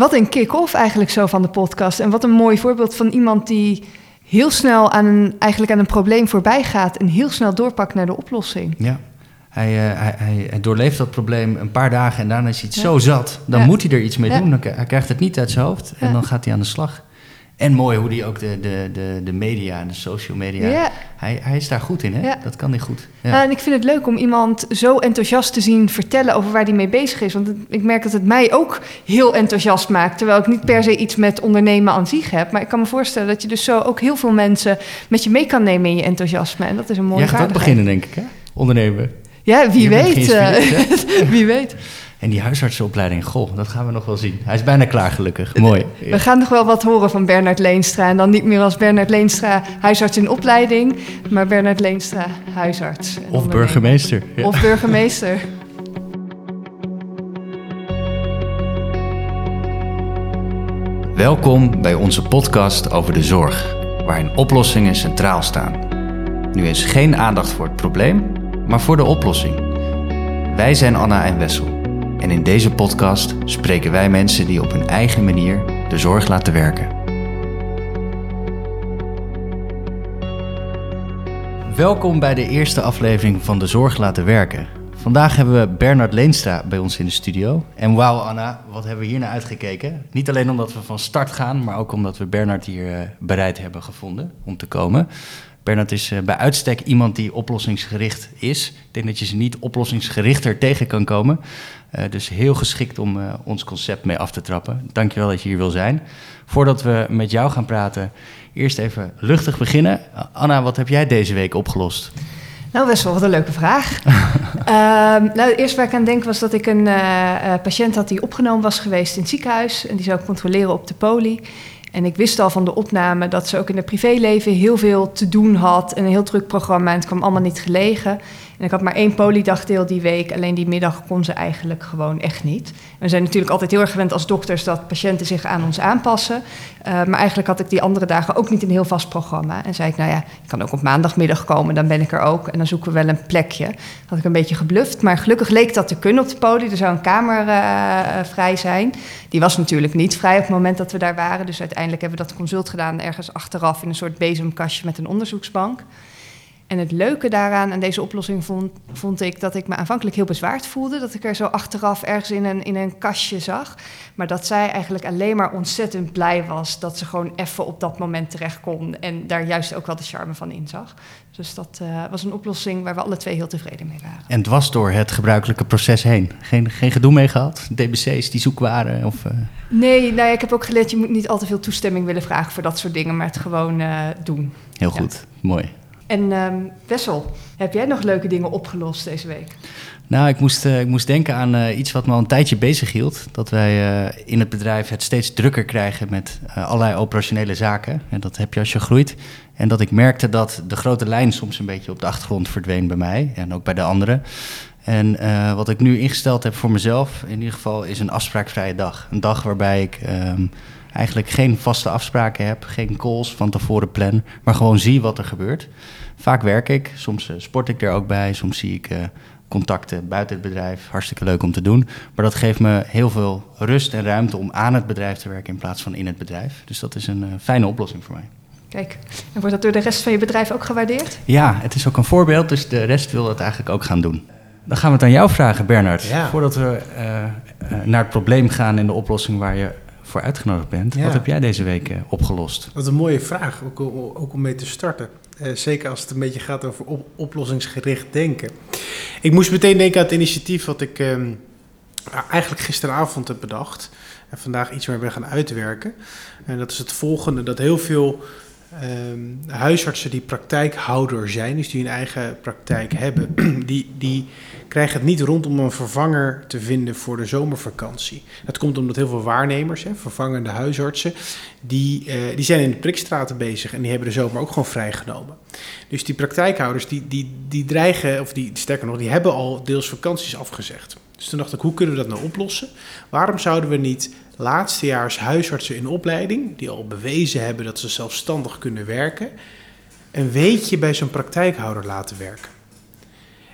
Wat een kick-off eigenlijk zo van de podcast. En wat een mooi voorbeeld van iemand die heel snel aan een, eigenlijk aan een probleem voorbij gaat en heel snel doorpakt naar de oplossing. Ja. Hij, uh, hij, hij, doorleeft dat probleem een paar dagen en daarna is hij het zo zat. Dan moet hij er iets mee doen. hij krijgt het niet uit zijn hoofd en dan gaat hij aan de slag. En mooi hoe hij ook de, de, de, de media en de social media. Hij, hij is daar goed in, hè? Dat kan hij goed. Ja. Nou, en ik vind het leuk om iemand zo enthousiast te zien vertellen over waar hij mee bezig is. Want ik merk dat het mij ook heel enthousiast maakt. Terwijl ik niet per se iets met ondernemen aan zich heb. Maar ik kan me voorstellen dat je dus zo ook heel veel mensen met je mee kan nemen in je enthousiasme. En dat is een mooie Jij gaat ook beginnen, denk ik, hè? Ondernemen. Ja, wie weet. Uh, wie weet. En die huisartsenopleiding, goh, dat gaan we nog wel zien. Hij is bijna klaar, gelukkig. Mooi. We gaan nog wel wat horen van Bernard Leenstra. En dan niet meer als Bernard Leenstra huisarts in opleiding, maar Bernard Leenstra huisarts. Of burgemeester. Of burgemeester. Welkom bij onze podcast over de zorg, waarin oplossingen centraal staan. Nu is geen aandacht voor het probleem, maar voor de oplossing. Wij zijn Anna en Wessel. En in deze podcast spreken wij mensen die op hun eigen manier de zorg laten werken. Welkom bij de eerste aflevering van De Zorg Laten Werken. Vandaag hebben we Bernard Leenstra bij ons in de studio. En wauw Anna, wat hebben we hier naar uitgekeken. Niet alleen omdat we van start gaan, maar ook omdat we Bernard hier eh, bereid hebben gevonden om te komen. Bernard is eh, bij uitstek iemand die oplossingsgericht is. Ik denk dat je ze niet oplossingsgerichter tegen kan komen. Uh, dus heel geschikt om uh, ons concept mee af te trappen. Dankjewel dat je hier wil zijn. Voordat we met jou gaan praten, eerst even luchtig beginnen. Anna, wat heb jij deze week opgelost? Nou, best wel wat een leuke vraag. um, nou, het eerste waar ik aan denk was dat ik een uh, patiënt had die opgenomen was geweest in het ziekenhuis. En die zou ik controleren op de poli. En ik wist al van de opname dat ze ook in het privéleven heel veel te doen had. En een heel druk programma. En het kwam allemaal niet gelegen. En ik had maar één polydagdeel die week. Alleen die middag kon ze eigenlijk gewoon echt niet. we zijn natuurlijk altijd heel erg gewend als dokters dat patiënten zich aan ons aanpassen. Uh, maar eigenlijk had ik die andere dagen ook niet een heel vast programma. En zei ik, nou ja, ik kan ook op maandagmiddag komen, dan ben ik er ook. En dan zoeken we wel een plekje. Had ik een beetje gebluft. Maar gelukkig leek dat te kunnen op de poli. Er zou een kamer uh, vrij zijn. Die was natuurlijk niet vrij op het moment dat we daar waren. Dus uiteindelijk hebben we dat consult gedaan ergens achteraf in een soort bezemkastje met een onderzoeksbank. En het leuke daaraan, aan deze oplossing, vond, vond ik dat ik me aanvankelijk heel bezwaard voelde. Dat ik er zo achteraf ergens in een, in een kastje zag. Maar dat zij eigenlijk alleen maar ontzettend blij was dat ze gewoon even op dat moment terecht kon. En daar juist ook wel de charme van inzag. Dus dat uh, was een oplossing waar we alle twee heel tevreden mee waren. En het was door het gebruikelijke proces heen? Geen, geen gedoe mee gehad? DBC's die zoek waren? Of, uh... Nee, nou ja, ik heb ook geleerd, je moet niet al te veel toestemming willen vragen voor dat soort dingen, maar het gewoon uh, doen. Heel goed, mooi. En um, Wessel, heb jij nog leuke dingen opgelost deze week? Nou, ik moest, uh, ik moest denken aan uh, iets wat me al een tijdje bezig hield. Dat wij uh, in het bedrijf het steeds drukker krijgen met allerlei operationele zaken. En dat heb je als je groeit. En dat ik merkte dat de grote lijn soms een beetje op de achtergrond verdween bij mij en ook bij de anderen. En wat ik nu ingesteld heb voor mezelf, in ieder geval, is een afspraakvrije dag. Een dag waarbij ik um, eigenlijk geen vaste afspraken heb, geen calls van tevoren plan, maar gewoon zie wat er gebeurt. Vaak werk ik, soms uh, sport ik er ook bij, soms zie ik uh, contacten buiten het bedrijf. Hartstikke leuk om te doen. Maar dat geeft me heel veel rust en ruimte om aan het bedrijf te werken in plaats van in het bedrijf. Dus dat is een uh, fijne oplossing voor mij. Kijk, en wordt dat door de rest van je bedrijf ook gewaardeerd? Ja, het is ook een voorbeeld, dus de rest wil dat eigenlijk ook gaan doen. Dan gaan we het aan jou vragen, Bernard. Ja. Voordat we naar het probleem gaan en de oplossing waar je voor uitgenodigd bent. Ja. Wat heb jij deze week opgelost? Dat is een mooie vraag, ook, ook om mee te starten. Uh, zeker als het een beetje gaat over op oplossingsgericht denken. Ik moest meteen denken aan het initiatief wat ik uh, eigenlijk gisteravond heb bedacht. En vandaag iets meer ben gaan uitwerken. En dat is het volgende: dat heel veel um, huisartsen die praktijkhouder zijn, dus die een eigen praktijk hebben, die, die krijgen het niet rond om een vervanger te vinden voor de zomervakantie. Dat komt omdat heel veel waarnemers, hè, vervangende huisartsen, die, uh, die zijn in de prikstraten bezig en die hebben de zomer ook gewoon vrijgenomen. Dus die praktijkhouders die, die, die dreigen, of die sterker nog, die hebben al deels vakanties afgezegd. Dus toen dacht ik, hoe kunnen we dat nou oplossen? Waarom zouden we niet laatstejaars huisartsen in opleiding, die al bewezen hebben dat ze zelfstandig kunnen werken, een weetje bij zo'n praktijkhouder laten werken?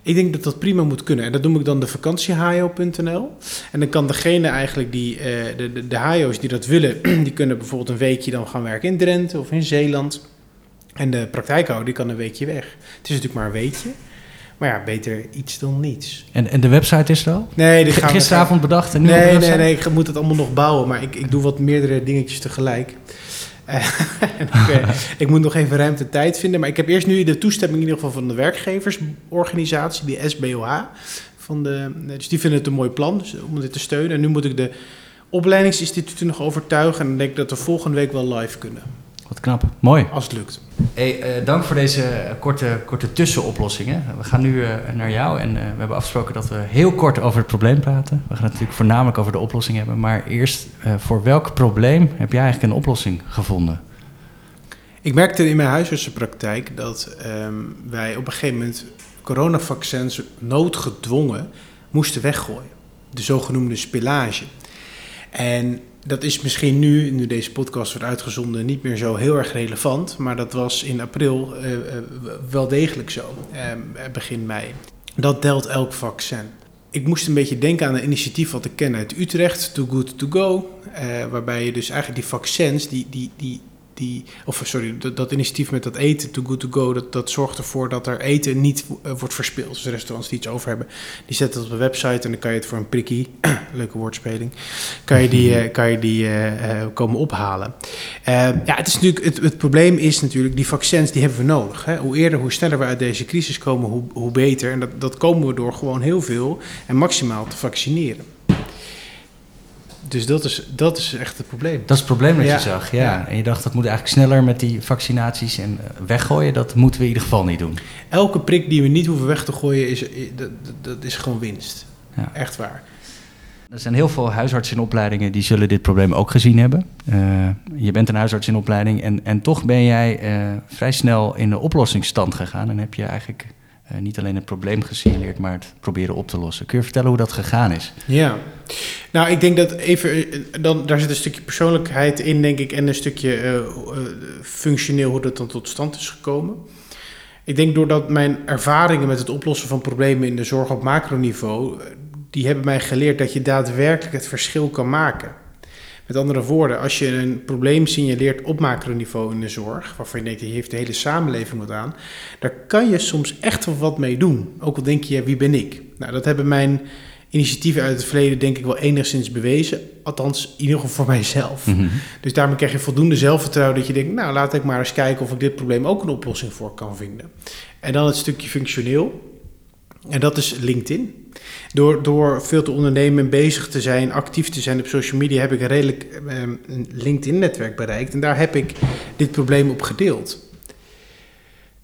Ik denk dat dat prima moet kunnen. En dat noem ik dan de vakantiehajo.nl. En dan kan degene eigenlijk die, eh, de, de, de die dat willen, die kunnen bijvoorbeeld een weekje dan gaan werken in Drenthe of in Zeeland. En de praktijkhouder die kan een weekje weg. Het is natuurlijk maar een weekje. Maar ja, beter iets dan niets. En, en de website is er al? Nee, dit gaan we- Gisteravond bedacht en nu Nee, nee, nee, ik moet het allemaal nog bouwen. Maar ik, ik doe wat meerdere dingetjes tegelijk. Ik, moet nog even ruimte tijd vinden. Maar ik heb eerst nu de toestemming in ieder geval van de werkgeversorganisatie, die SBOH. Van de, dus die vinden het een mooi plan dus om dit te steunen. En nu moet ik de opleidingsinstituten nog overtuigen. En dan denk dat we volgende week wel live kunnen. Wat knap. Mooi. Als het lukt. Hey, eh, dank voor deze eh, korte, korte tussenoplossingen. We gaan nu eh, naar jou en eh, we hebben afgesproken dat we heel kort over het probleem praten. We gaan het natuurlijk voornamelijk over de oplossing hebben. Maar eerst, eh, voor welk probleem heb jij eigenlijk een oplossing gevonden? Ik merkte in mijn huisartsenpraktijk dat ehm, wij op een gegeven moment coronavaccins noodgedwongen moesten weggooien. De zogenoemde spillage. En dat is misschien nu, nu deze podcast wordt uitgezonden, niet meer zo heel erg relevant. Maar dat was in april eh, eh, wel degelijk zo, ehm, begin mei. Dat telt elk vaccin. Ik moest een beetje denken aan een initiatief wat ik ken uit Utrecht, Too Good To Go. eh, waarbij je dus eigenlijk die vaccins, die, die, die, die, of sorry, dat, dat initiatief met dat eten, Too Good To Go, dat, dat zorgt ervoor dat er eten niet eh, wordt verspild. Dus restaurants die iets over hebben, die zetten het op de website en dan kan je het voor een prikkie, leuke woordspeling, kan je die, eh, kan je die eh, komen ophalen. Ja, het, is natuurlijk, het, het probleem is natuurlijk, die vaccins die hebben we nodig. Hè? Hoe eerder, hoe sneller we uit deze crisis komen, hoe, hoe beter. En dat, dat komen we door gewoon heel veel en maximaal te vaccineren. Dus dat is, dat is echt het probleem. Dat is het probleem dat Ja. je zag, ja. Ja. En je dacht dat moet eigenlijk sneller met die vaccinaties en eh, weggooien. Dat moeten we in ieder geval niet doen. Elke prik die we niet hoeven weg te gooien, is, dat, dat- dat is gewoon winst. Ja. Echt waar. Er zijn heel veel huisartsen in opleidingen die zullen dit probleem ook gezien hebben. Eh, je bent een huisarts in opleiding en, en toch ben jij eh, vrij snel in de oplossingsstand gegaan. En heb je eigenlijk eh, niet alleen het probleem gesignaleerd, maar het proberen op te lossen. Kun je vertellen hoe dat gegaan is? Ja. Nou, ik denk dat even, eh, dan, daar zit een stukje persoonlijkheid in, denk ik, en een stukje eh, functioneel hoe dat dan tot stand is gekomen. Ik denk doordat mijn ervaringen met het oplossen van problemen in de zorg op macroniveau, die hebben mij geleerd dat je daadwerkelijk het verschil kan maken. Met andere woorden, als je een probleem signaleert op macroniveau in de zorg, waarvan je denkt, hier heeft de hele samenleving wat aan, daar kan je soms echt wel wat mee doen. Ook al denk je, ja, wie ben ik? Nou, dat hebben mijn initiatieven uit het verleden denk ik wel enigszins bewezen. Althans, in ieder geval voor mijzelf. Dus daarmee krijg je voldoende zelfvertrouwen dat je denkt, nou laat ik maar eens kijken of ik dit probleem ook een oplossing voor kan vinden. En dan het stukje functioneel. En dat is LinkedIn. Door, door veel te ondernemen en bezig te zijn, actief te zijn op social media, heb ik een redelijk eh, een LinkedIn-netwerk bereikt. En daar heb ik dit probleem op gedeeld.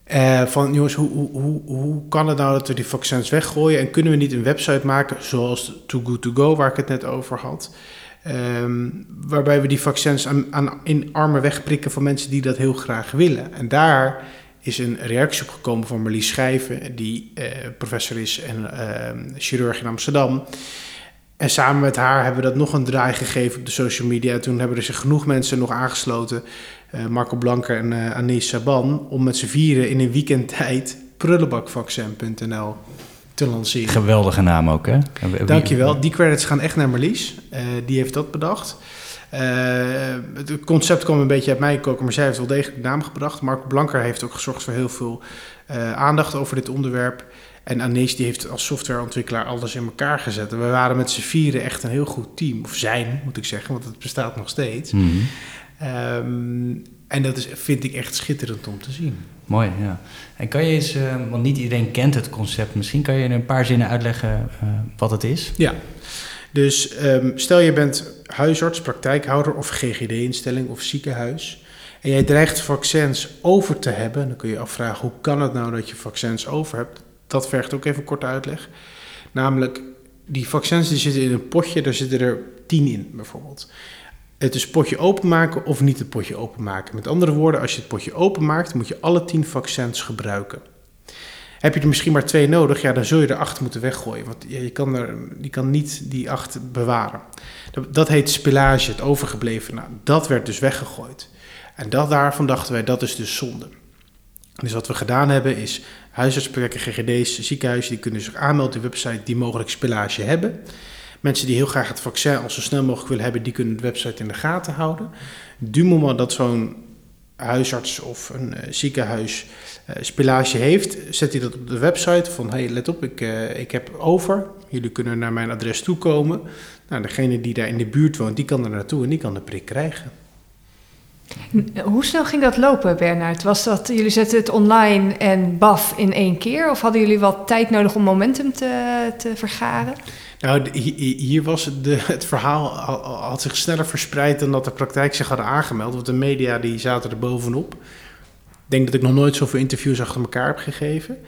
Eh, van jongens, hoe, hoe, hoe, hoe kan het nou dat we die vaccins weggooien? En kunnen we niet een website maken zoals Too Good To Go, waar ik het net over had? Ehm, waarbij we die vaccins aan, aan, in armen wegprikken van mensen die dat heel graag willen. En daar is een reactie op gekomen van Marlies Schijven, die eh, professor is en ehm, chirurg in Amsterdam. En samen met haar hebben we dat nog een draai gegeven op de social media. Toen hebben er zich genoeg mensen nog aangesloten. eh, Marco Blanker en eh Anis Saban. Om met z'n vieren in een weekendtijd prullenbakvaccin.nl te lanceren. Geweldige naam ook, hè? Dankjewel. Die credits gaan echt naar Marlies. Eh, die heeft dat bedacht. Eh, het concept kwam een beetje uit mij koken, maar zij heeft wel degelijk de naam gebracht. Marco Blanker heeft ook gezorgd voor heel veel eh, aandacht over dit onderwerp. En Anees die heeft als softwareontwikkelaar alles in elkaar gezet. En we waren met z'n vieren echt een heel goed team. Of zijn, moet ik zeggen, want het bestaat nog steeds. Mhm. Ehm, en dat is, vind ik echt schitterend om te zien. Mooi, ja. En kan je eens, eh, want niet iedereen kent het concept, misschien kan je in een paar zinnen uitleggen eh, wat het is? Ja, dus ehm, stel je bent huisarts, praktijkhouder of GGD-instelling of ziekenhuis. En jij dreigt vaccins over te hebben. Dan kun je je afvragen, hoe kan het nou dat je vaccins over hebt? Dat vergt ook even korte uitleg. Namelijk, die vaccins die zitten in een potje, daar zitten er tien in bijvoorbeeld. Het is potje openmaken of niet het potje openmaken. Met andere woorden, als je het potje openmaakt, moet je alle tien vaccins gebruiken. Heb je er misschien maar twee nodig, ja, dan zul je er acht moeten weggooien. Want je, kan er, je kan niet die acht bewaren. Dat, heet spillage, het overgebleven. Nou, dat werd dus weggegooid. En dat, daarvan dachten wij, dat is dus zonde. Dus wat we gedaan hebben is huisartspraktijken, GGD's, ziekenhuizen, die kunnen zich aanmelden op de website die mogelijk spillage hebben. Mensen die heel graag het vaccin al zo snel mogelijk willen hebben, die kunnen de website in de gaten houden. Du moment dat zo'n huisarts of een uh, ziekenhuis uh, spillage heeft, zet hij dat op de website van hey, let op, ik, uh, ik heb over. Jullie kunnen naar mijn adres toekomen. Nou, degene die daar in de buurt woont, die kan er naartoe en die kan de prik krijgen. Hoe snel ging dat lopen, Bernard? Was dat, jullie zetten het online en baf in één keer? Of hadden jullie wat tijd nodig om momentum te, te vergaren? Nou, hier was het, de, het verhaal had zich sneller verspreid dan dat de praktijk zich hadden aangemeld. Want de media die zaten er bovenop. Ik denk dat ik nog nooit zoveel interviews achter elkaar heb gegeven.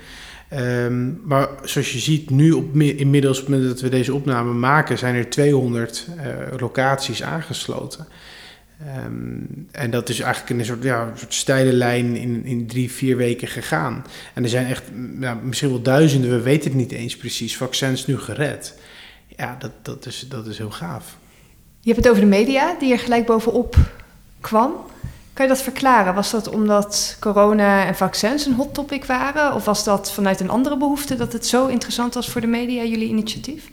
Um, maar zoals je ziet, nu op, inmiddels op het moment dat we deze opname maken, zijn er 200 uh, locaties aangesloten. Um, en dat is eigenlijk in een soort, ja, een soort steile lijn in, in drie, vier weken gegaan. En er zijn echt ja, misschien wel duizenden, we weten het niet eens precies, vaccins nu gered. Ja, dat, dat, is, dat is heel gaaf. Je hebt het over de media, die er gelijk bovenop kwam. Kan je dat verklaren? Was dat omdat corona en vaccins een hot topic waren? Of was dat vanuit een andere behoefte dat het zo interessant was voor de media, jullie initiatief?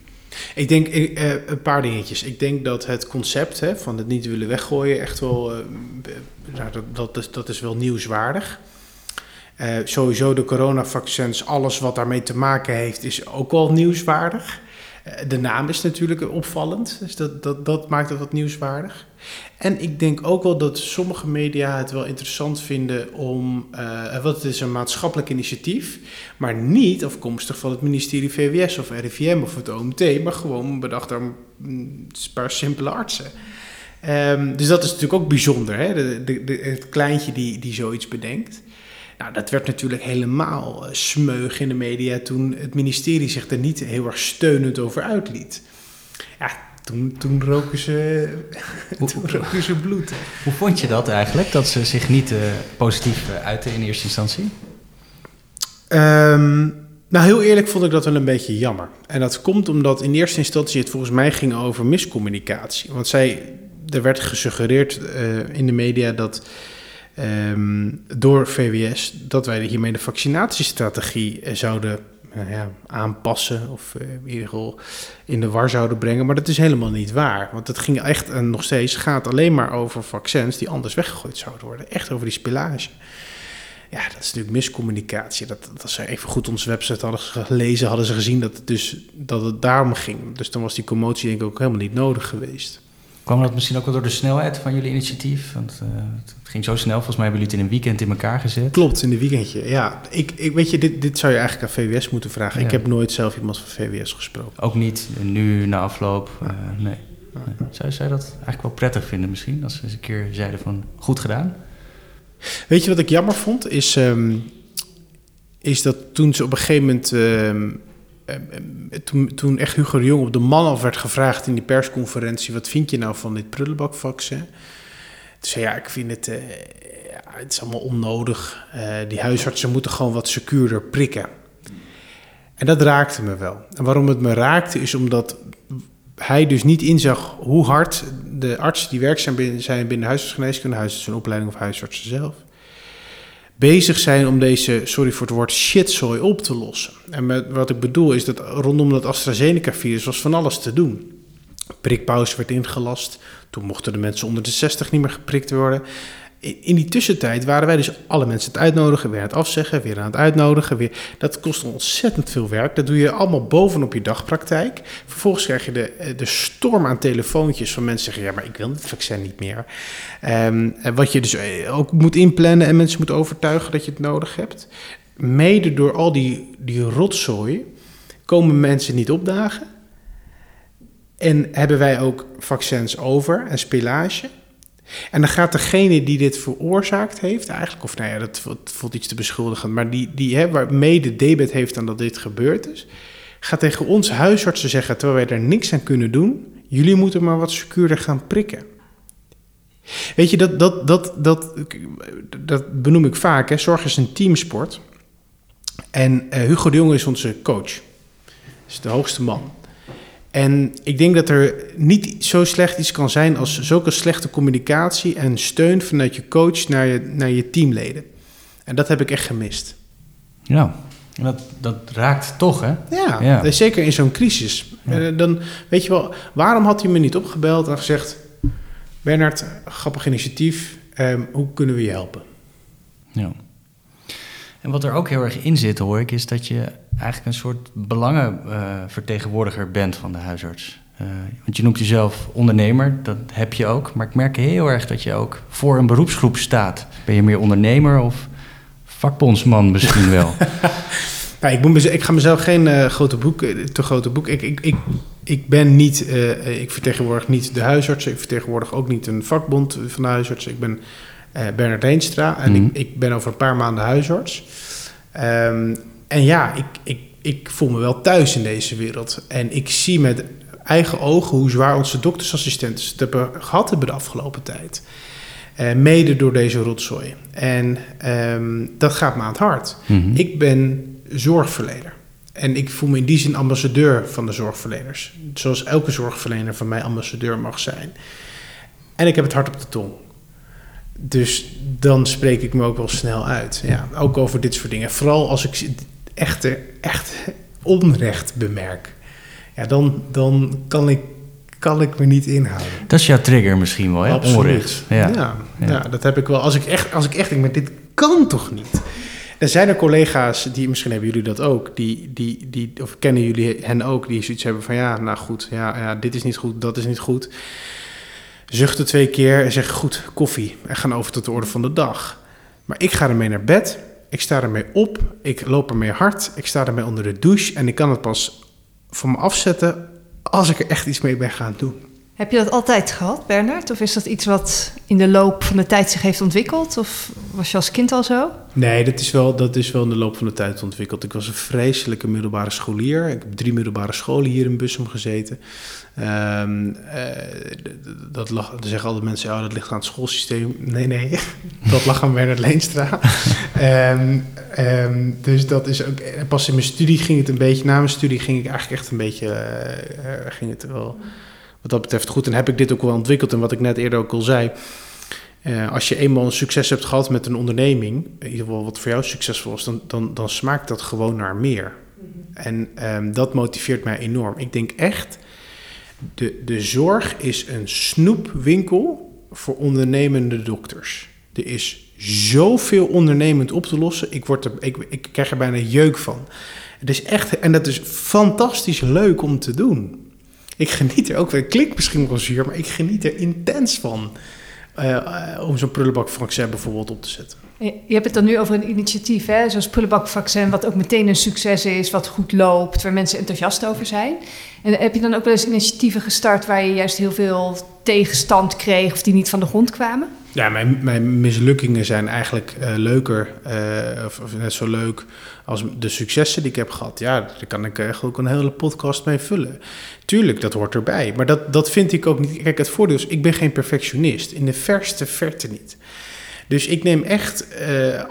Ik denk uh, een paar dingetjes. Ik denk dat het concept hè, van het niet willen weggooien echt wel, nou, dat, dat, is, dat is wel nieuwswaardig. Uh, sowieso de coronavaccins, alles wat daarmee te maken heeft, is ook wel nieuwswaardig. De naam is natuurlijk opvallend, dus dat, dat, dat maakt het wat nieuwswaardig. En ik denk ook wel dat sommige media het wel interessant vinden om, uh, wat het is een maatschappelijk initiatief, maar niet afkomstig van het ministerie VWS of RIVM of het OMT, maar gewoon bedacht door een paar simpele artsen. Um, dus dat is natuurlijk ook bijzonder, hè? De, de, het kleintje die, die zoiets bedenkt. Nou, dat werd natuurlijk helemaal eh, smeug in de media toen het ministerie zich er niet heel erg steunend over uitliet. Ja, toen, toen roken ze, toen roken ze bloed. Hoe vond je dat eigenlijk, dat ze zich niet uh, positief uh, uiten in eerste instantie? Um, nou, heel eerlijk vond ik dat wel een beetje jammer. En dat komt omdat in eerste instantie het volgens mij ging over miscommunicatie. Want zij, er werd gesuggereerd uh, in de media dat um, door VWS dat wij hiermee de vaccinatiestrategie zouden uh, ja, aanpassen of uh, in ieder geval in de war zouden brengen. Maar dat is helemaal niet waar. Want het ging echt en nog steeds gaat alleen maar over vaccins die anders weggegooid zouden worden. Echt over die spillage. Ja, dat is natuurlijk miscommunicatie. Dat, dat als ze even goed onze website hadden gelezen, hadden ze gezien dat het, dus, dat het daarom ging. Dus dan was die commotie denk ik ook helemaal niet nodig geweest. Kwam dat misschien ook wel door de snelheid van jullie initiatief? Want uh, het ging zo snel. Volgens mij hebben jullie het in een weekend in elkaar gezet. Klopt, in een weekendje. Ja, ik, ik weet je, dit, dit zou je eigenlijk aan VWS moeten vragen. Ja. Ik heb nooit zelf iemand van VWS gesproken. Ook niet nu na afloop. Uh, nee. nee. Zou, je dat eigenlijk wel prettig vinden misschien? Als ze eens een keer zeiden van goed gedaan? Weet je wat ik jammer vond? Is, um, is dat toen ze op een gegeven moment... Um, toen, toen echt Hugo de Jong op de man af werd gevraagd in die persconferentie: wat vind je nou van dit prullenbakvaccin? Toen zei ja, ik vind het, ja, het is allemaal onnodig. Uh, die huisartsen moeten gewoon wat secuurder prikken. En dat raakte me wel. En waarom het me raakte is omdat hij dus niet inzag hoe hard de artsen die werkzaam zijn binnen huisartsgeneeskunde, huisartsen opleiding of huisartsen zelf, bezig zijn om deze, sorry voor het woord, shitzooi op te lossen. En met, wat ik bedoel is dat rondom dat AstraZeneca-virus was van alles te doen. Prikpauze werd ingelast. Toen mochten de mensen onder de 60 niet meer geprikt worden. In die tussentijd waren wij dus alle mensen het uitnodigen, weer aan het afzeggen, weer aan het uitnodigen. Weer. Dat kost ontzettend veel werk. Dat doe je allemaal bovenop je dagpraktijk. Vervolgens krijg je de, de storm aan telefoontjes van mensen zeggen: Ja, maar ik wil het vaccin niet meer. Um, wat je dus ook moet inplannen en mensen moet overtuigen dat je het nodig hebt. Mede door al die, die rotzooi komen mensen niet opdagen. En hebben wij ook vaccins over en spillage. En dan gaat degene die dit veroorzaakt heeft, eigenlijk, of nou ja, dat voelt iets te beschuldigen, maar die, die hè, waar mede debet heeft aan dat dit gebeurd is, gaat tegen ons huisartsen zeggen, terwijl wij daar niks aan kunnen doen, jullie moeten maar wat secuurder gaan prikken. Weet je, dat, dat, dat, dat, dat benoem ik vaak. Hè. Zorg is een teamsport. En uh, Hugo de Jong is onze coach. is de hoogste man. En ik denk dat er niet zo slecht iets kan zijn als zulke slechte communicatie en steun vanuit je coach naar je, naar je teamleden. En dat heb ik echt gemist. Ja, dat, dat raakt toch, hè? Ja, Ja. zeker in zo'n crisis. Ja. Eh, dan weet je wel, waarom had hij me niet opgebeld en gezegd: Bernard, grappig initiatief, ehm, hoe kunnen we je helpen? Ja. En wat er ook heel erg in zit, hoor ik, is dat je eigenlijk een soort belangenvertegenwoordiger bent van de huisarts. Eh, want je noemt jezelf ondernemer, dat heb je ook. Maar ik merk heel erg dat je ook voor een beroepsgroep staat. Ben je meer ondernemer of vakbondsman misschien wel? Ik, moet ik ga mezelf geen eh, grote boek, eh, te grote boek. Ik, ik, ik, ik ben niet, ik vertegenwoordig niet de huisartsen. Ik vertegenwoordig ook niet een vakbond van de huisartsen. Ik ben Bernard Heenstra en Mhm. ik, ik ben over een paar maanden huisarts. Ehm, en ja, ik, ik, ik voel me wel thuis in deze wereld. En ik zie met eigen ogen hoe zwaar onze doktersassistenten het hebben gehad hebben de afgelopen tijd. Eh, mede door deze rotzooi. En ehm, dat gaat me aan het hart. Mhm. Ik ben zorgverlener. En ik voel me in die zin ambassadeur van de zorgverleners. Zoals elke zorgverlener van mij ambassadeur mag zijn. En ik heb het hart op de tong. Dus dan spreek ik me ook wel snel uit. Ja, ook over dit soort dingen. Vooral als ik echte, echt onrecht bemerk. Ja, dan, dan kan, ik, kan ik me niet inhouden. Dat is jouw trigger misschien wel, hè? Absoluut. Onrecht. Ja. Ja. Ja, Ja. dat heb ik wel. Als ik echt, als ik echt denk, maar dit kan toch niet? Er zijn er collega's, die, misschien hebben jullie dat ook, die, die, die, of kennen jullie hen ook, die zoiets hebben van ja, nou goed, ja, ja, dit is niet goed, dat is niet goed. Zuchten twee keer en zeggen goed, koffie. En gaan over tot de orde van de dag. Maar ik ga ermee naar bed, ik sta ermee op, ik loop ermee hard, ik sta ermee onder de douche. En ik kan het pas van me afzetten als ik er echt iets mee ben gaan doen. Heb je dat altijd gehad, Bernard? Of is dat iets wat in de loop van de tijd zich heeft ontwikkeld? Of was je als kind al zo? Nee, dat is, wel, dat is wel in de loop van de tijd ontwikkeld. Ik was een vreselijke middelbare scholier. Ik heb drie middelbare scholen hier in Bussum gezeten. Ehm, eh, d- d- dat lag, dan zeggen altijd mensen, oh, dat ligt aan het schoolsysteem. Nee, nee, dat lag aan Bernard Leenstra. Ehm, ehm, dus dat is ook... en Pas in mijn studie ging het een beetje... Na mijn studie ging ik eigenlijk echt een beetje... eh, eh, ging het wel wat dat betreft goed. En heb ik dit ook wel ontwikkeld. En wat ik net eerder ook al zei... Eh, als je eenmaal een succes hebt gehad met een onderneming, in ieder geval wat voor jou succesvol was, dan, dan, dan smaakt dat gewoon naar meer. En ehm, dat motiveert mij enorm. Ik denk echt, de, de zorg is een snoepwinkel voor ondernemende dokters. Er is zoveel ondernemend op te lossen. Ik, word er, ik, ik krijg er bijna jeuk van. Het is echt, en dat is fantastisch leuk om te doen. Ik geniet er ook, het klinkt misschien wel zuur, maar ik geniet er intens van. eh, eh, om zo'n prullenbakvaccin bijvoorbeeld op te zetten. Je hebt het dan nu over een initiatief, hè? zoals prullenbakvaccin, wat ook meteen een succes is, wat goed loopt, waar mensen enthousiast over zijn. En heb je dan ook wel eens initiatieven gestart waar je juist heel veel tegenstand kreeg of die niet van de grond kwamen? Ja, mijn, mijn mislukkingen zijn eigenlijk eh, leuker, eh, of, net zo leuk als de successen die ik heb gehad. Ja, daar kan ik echt ook een hele podcast mee vullen. Tuurlijk, dat hoort erbij. Maar dat, dat vind ik ook niet. Kijk, het voordeel is, ik ben geen perfectionist. In de verste verte niet. Dus ik neem echt eh,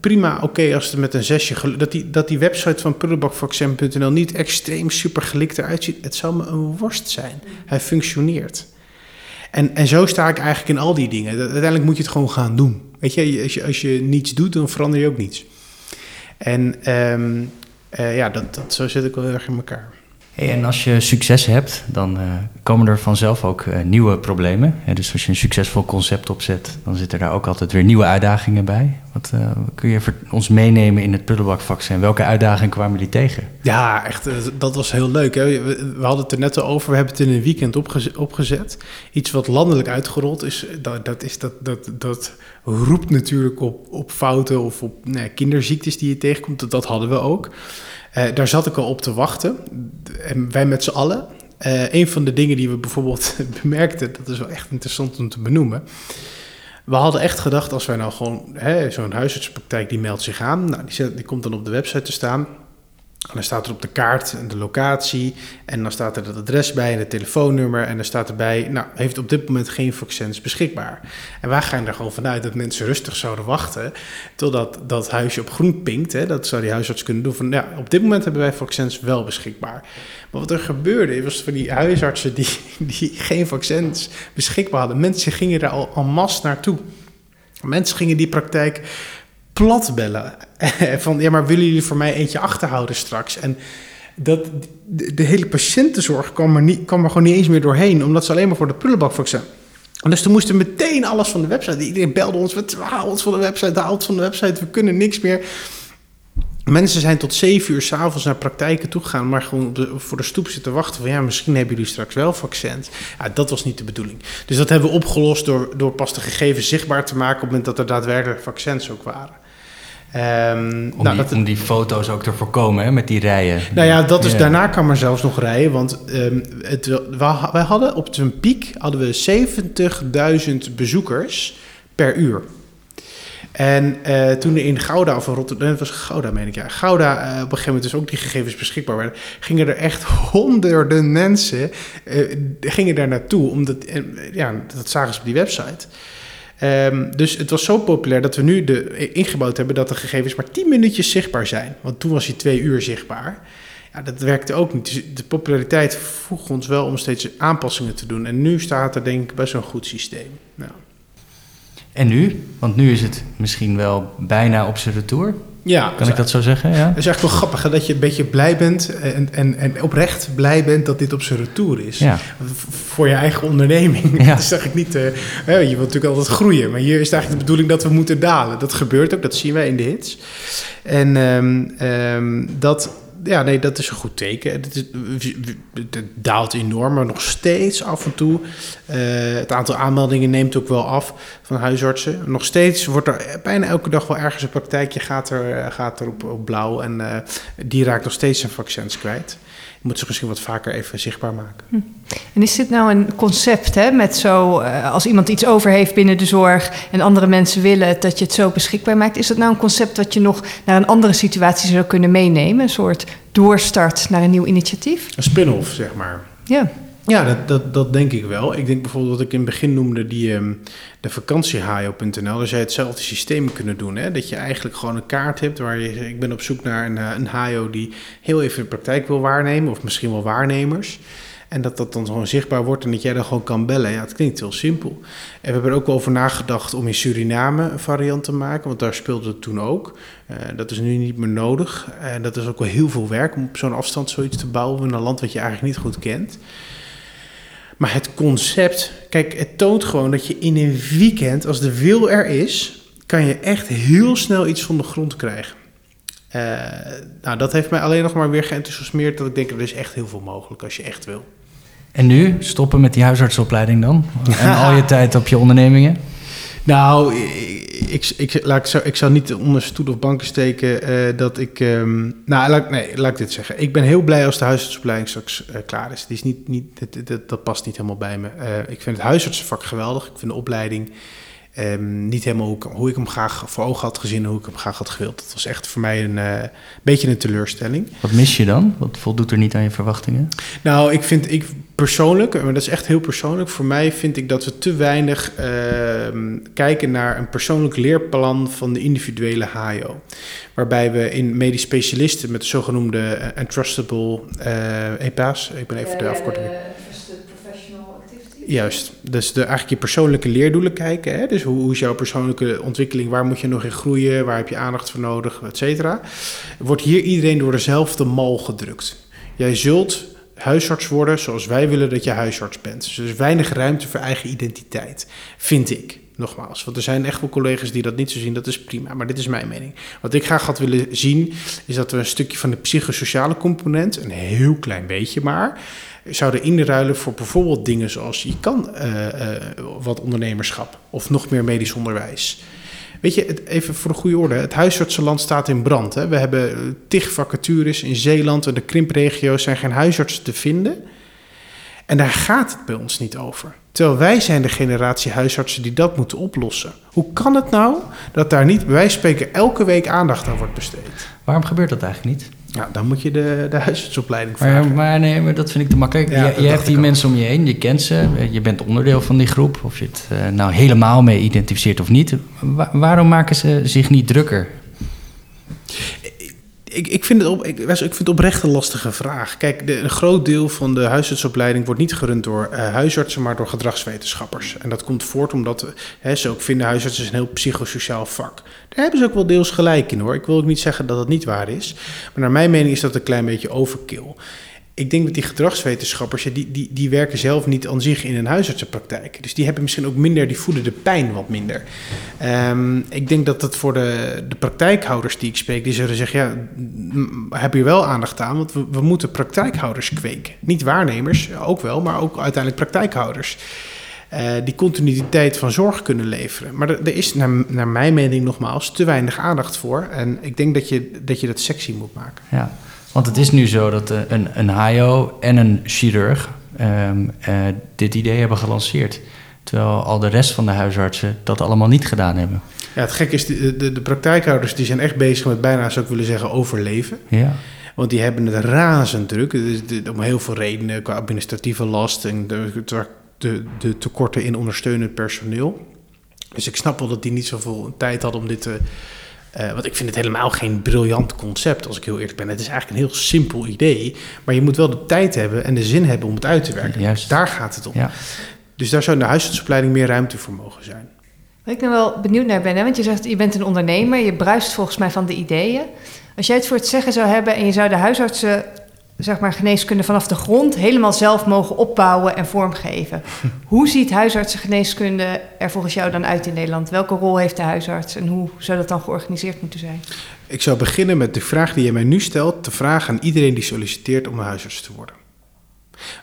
prima, oké, als het met een zesje... Dat die, dat die website van prullenbakvaccin.nl niet extreem super gelikt eruit ziet. Het zou me een worst zijn. Hij functioneert. En, en zo sta ik eigenlijk in al die dingen. Uiteindelijk moet je het gewoon gaan doen. Weet je, als je, als je niets doet, dan verander je ook niets. En ehm, eh, ja, dat, dat, zo zit ik wel heel erg in elkaar. En als je succes hebt, dan eh, komen er vanzelf ook eh, nieuwe problemen. Dus als je een succesvol concept opzet, dan zitten daar ook altijd weer nieuwe uitdagingen bij. Wat eh, kun je ons meenemen in het prullenbakvaccin? Welke uitdagingen kwamen jullie tegen? Ja, echt, dat was heel leuk. Hè? We, hadden het er net al over. We hebben het in een weekend opgezet. Iets wat landelijk uitgerold is. Dat, dat, is dat, dat, dat roept natuurlijk op, op fouten of op nou, kinderziektes die je tegenkomt. Dat, dat hadden we ook. Eh, daar zat ik al op te wachten. En wij met z'n allen. Eh, een van de dingen die we bijvoorbeeld bemerkten, dat is wel echt interessant om te benoemen. We hadden echt gedacht, als wij nou gewoon, hè, zo'n huisartsenpraktijk die meldt zich aan, nou, die, die komt dan op de website te staan. En dan staat er op de kaart de locatie en dan staat er het adres bij en het telefoonnummer. En dan staat erbij, nou, heeft op dit moment geen vaccins beschikbaar. En wij gaan er gewoon vanuit dat mensen rustig zouden wachten totdat dat huisje op groen pinkt. Hè. Dat zou die huisarts kunnen doen van, ja, op dit moment hebben wij vaccins wel beschikbaar. Maar wat er gebeurde, was voor die huisartsen die, die geen vaccins beschikbaar hadden. Mensen gingen er al en masse naartoe. Mensen gingen die praktijk plat bellen. van, ja, maar willen jullie voor mij eentje achterhouden straks? En dat, de, de hele patiëntenzorg kwam er, niet, kwam er gewoon niet eens meer doorheen, omdat ze alleen maar voor de prullenbakvaccin. En dus toen moesten meteen alles van de website. Iedereen belde ons, we haal ons van de website, haal ons van de website, we kunnen niks meer. Mensen zijn tot zeven uur s'avonds naar praktijken toegegaan, maar gewoon voor de stoep zitten wachten van ja, misschien hebben jullie straks wel vaccins. Ja, dat was niet de bedoeling. Dus dat hebben we opgelost door, door pas de gegevens zichtbaar te maken op het moment dat er daadwerkelijk vaccins ook waren. Um, om, nou, die, dat, om die foto's ook te voorkomen hè, met die rijen. Nou ja, dat is, daarna kan er zelfs nog rijden. Want um, het, wij hadden op zijn piek hadden we 70.000 bezoekers per uur. En uh, toen er in Gouda of Rotterdam, het was Gouda meen ik ja, Gouda uh, op een gegeven moment dus ook die gegevens beschikbaar werden, gingen er echt honderden mensen uh, gingen daar naartoe, omdat, ja, dat zagen ze op die website. Um, dus het was zo populair dat we nu de, ingebouwd hebben dat de gegevens maar 10 minuutjes zichtbaar zijn. Want toen was hij twee uur zichtbaar. Ja, dat werkte ook niet. Dus de populariteit vroeg ons wel om steeds aanpassingen te doen. En nu staat er denk ik best een goed systeem. Nou. En nu? Want nu is het misschien wel bijna op zijn retour. Ja, kan ik dat zo zeggen? Ja? Het is eigenlijk wel grappig hè, dat je een beetje blij bent en, en, en oprecht blij bent dat dit op zijn retour is. Ja. Voor je eigen onderneming. Ja. Dat zeg ik niet. Uh, je wilt natuurlijk altijd groeien, maar hier is het eigenlijk de bedoeling dat we moeten dalen. Dat gebeurt ook, dat zien wij in de hits. En um, um, dat ja, nee, dat is een goed teken. Het, daalt enorm, maar nog steeds af en toe. Uh, het aantal aanmeldingen neemt ook wel af van huisartsen. Nog steeds wordt er bijna elke dag wel ergens een praktijkje gaat er, gaat er op, op blauw. En uh, die raakt nog steeds zijn vaccins kwijt moet ze misschien wat vaker even zichtbaar maken. Hm. En is dit nou een concept, hè, met zo, uh, als iemand iets over heeft binnen de zorg en andere mensen willen dat je het zo beschikbaar maakt, is dat nou een concept wat je nog naar een andere situatie zou kunnen meenemen? Een soort doorstart naar een nieuw initiatief? Een spin-off, zeg maar. Ja. Ja, dat, dat, denk ik wel. Ik denk bijvoorbeeld wat ik in het begin noemde, die, um, de vakantiehaio.nl. Daar zou je hetzelfde systeem kunnen doen. Hè? Dat je eigenlijk gewoon een kaart hebt waar je... Ik ben op zoek naar een, eh, een die heel even de praktijk wil waarnemen. Of misschien wel waarnemers. En dat dat dan gewoon zichtbaar wordt en dat jij dan gewoon kan bellen. Ja, het klinkt heel simpel. En we hebben er ook over nagedacht om in Suriname een variant te maken, want daar speelde het toen ook. Uh, dat is nu niet meer nodig. En dat is ook wel heel veel werk om op zo'n afstand zoiets te bouwen in een land wat je eigenlijk niet goed kent. Maar het concept, kijk, het toont gewoon dat je in een weekend, als de wil er is, kan je echt heel snel iets van de grond krijgen. Uh, nou, dat heeft mij alleen nog maar weer geenthousiasmeerd dat ik denk, er is echt heel veel mogelijk als je echt wil. En nu stoppen met die huisartsopleiding dan? En al je tijd op je ondernemingen? Nou, ik, ik, laat, ik, zou, ik zou niet onder stoel of banken steken uh, dat ik... Um, nou, laat, nee, laat ik dit zeggen. Ik ben heel blij als de huisartsopleiding straks uh, klaar is. Die is niet, niet, dat, past niet helemaal bij me. Uh, ik vind het huisartsenvak geweldig. Ik vind de opleiding um, niet helemaal hoe ik, hoe ik, hem graag voor ogen had gezien... hoe ik hem graag had gewild. Dat was echt voor mij een beetje een teleurstelling. Wat mis je dan? Wat voldoet er niet aan je verwachtingen? Nou, ik vind... Ik, persoonlijk, maar dat is echt heel persoonlijk. Voor mij vind ik dat we te weinig uh, kijken naar een persoonlijk leerplan van de individuele HIO. Waarbij we in medisch specialisten met de zogenoemde uh, entrustable uh, EPA's, ik ben even de afkorting. Juist, dus de, eigenlijk je persoonlijke leerdoelen kijken. Hè? Dus hoe, hoe, is jouw persoonlijke ontwikkeling? Waar moet je nog in groeien? Waar heb je aandacht voor nodig? Et cetera. Wordt hier iedereen door dezelfde mal gedrukt. Jij zult huisarts worden zoals wij willen dat je huisarts bent. Dus er is weinig ruimte voor eigen identiteit, vind ik. Nogmaals, want er zijn echt wel collega's die dat niet zo zien, dat is prima, maar dit is mijn mening. Wat ik graag had willen zien, is dat we een stukje van de psychosociale component, een heel klein beetje maar, zouden inruilen voor bijvoorbeeld dingen zoals je kan uh, uh, wat ondernemerschap of nog meer medisch onderwijs. Weet je, even voor de goede orde. Het huisartsenland staat in brand. Hè. We hebben eh, tig vacatures in Zeeland en de krimpregio's zijn geen huisartsen te vinden. En daar gaat het bij ons niet over. Terwijl wij zijn de generatie huisartsen die dat moeten oplossen. Hoe kan het nou dat daar niet, bij wijze van spreken, elke week aandacht aan wordt besteed? Waarom gebeurt dat eigenlijk niet? Ja, dan moet je de, de huisartsopleiding vragen. Maar, maar nee, maar dat vind ik te makkelijk. Ja, je, je hebt die mensen om je heen, je kent ze, je bent onderdeel van die groep. Of je het uh, nou helemaal mee identificeert of niet. waarom maken ze zich niet drukker? Ik, ik, vind het op, ik, ik vind het oprecht een lastige vraag. Kijk, de, een groot deel van de huisartsopleiding wordt niet gerund door uh, huisartsen, maar door gedragswetenschappers. En dat komt voort omdat hè, ze ook vinden huisartsen een heel psychosociaal vak. Daar hebben ze ook wel deels gelijk in hoor. Ik wil ook niet zeggen dat dat niet waar is. Maar naar mijn mening is dat een klein beetje overkill ik denk dat die gedragswetenschappers, die, die, die werken zelf niet aan zich in een huisartsenpraktijk. Dus die hebben misschien ook minder, die voelen de pijn wat minder. Um, ik denk dat dat voor de, de praktijkhouders die ik spreek, die zullen zeggen, ja, heb je wel aandacht aan, want we, we moeten praktijkhouders kweken. Niet waarnemers, ook wel, maar ook uiteindelijk praktijkhouders. Uh, die continuïteit van zorg kunnen leveren. Maar er, er is naar, naar mijn mening nogmaals te weinig aandacht voor. En ik denk dat je dat, je dat sexy moet maken. Ja. Want het is nu zo dat eh, een, een HIO en een chirurg um, uh, dit idee hebben gelanceerd. Terwijl al de rest van de huisartsen dat allemaal niet gedaan hebben. Ja, het gekke is, de, de, de praktijkhouders die zijn echt bezig met bijna, zou ik willen zeggen, overleven. Ja. Want die hebben het razend druk. om heel veel redenen, qua administratieve last en de, de, de tekorten in ondersteunend personeel. Dus ik snap wel dat die niet zoveel tijd hadden om dit te uh, want ik vind het helemaal geen briljant concept, als ik heel eerlijk ben. Het is eigenlijk een heel simpel idee. Maar je moet wel de tijd hebben en de zin hebben om het uit te werken. Juist. Daar gaat het om. Ja. Dus daar zou in de huisartsopleiding meer ruimte voor mogen zijn. Wat ik nou wel benieuwd naar ben, hè? want je zegt je bent een ondernemer, je bruist volgens mij van de ideeën. Als jij het voor het zeggen zou hebben en je zou de huisartsen zeg maar, geneeskunde vanaf de grond helemaal zelf mogen opbouwen en vormgeven. hoe ziet huisartsengeneeskunde er volgens jou dan uit in Nederland? Welke rol heeft de huisarts en hoe zou dat dan georganiseerd moeten zijn? Ik zou beginnen met de vraag die je mij nu stelt, te vragen aan iedereen die solliciteert om een huisarts te worden.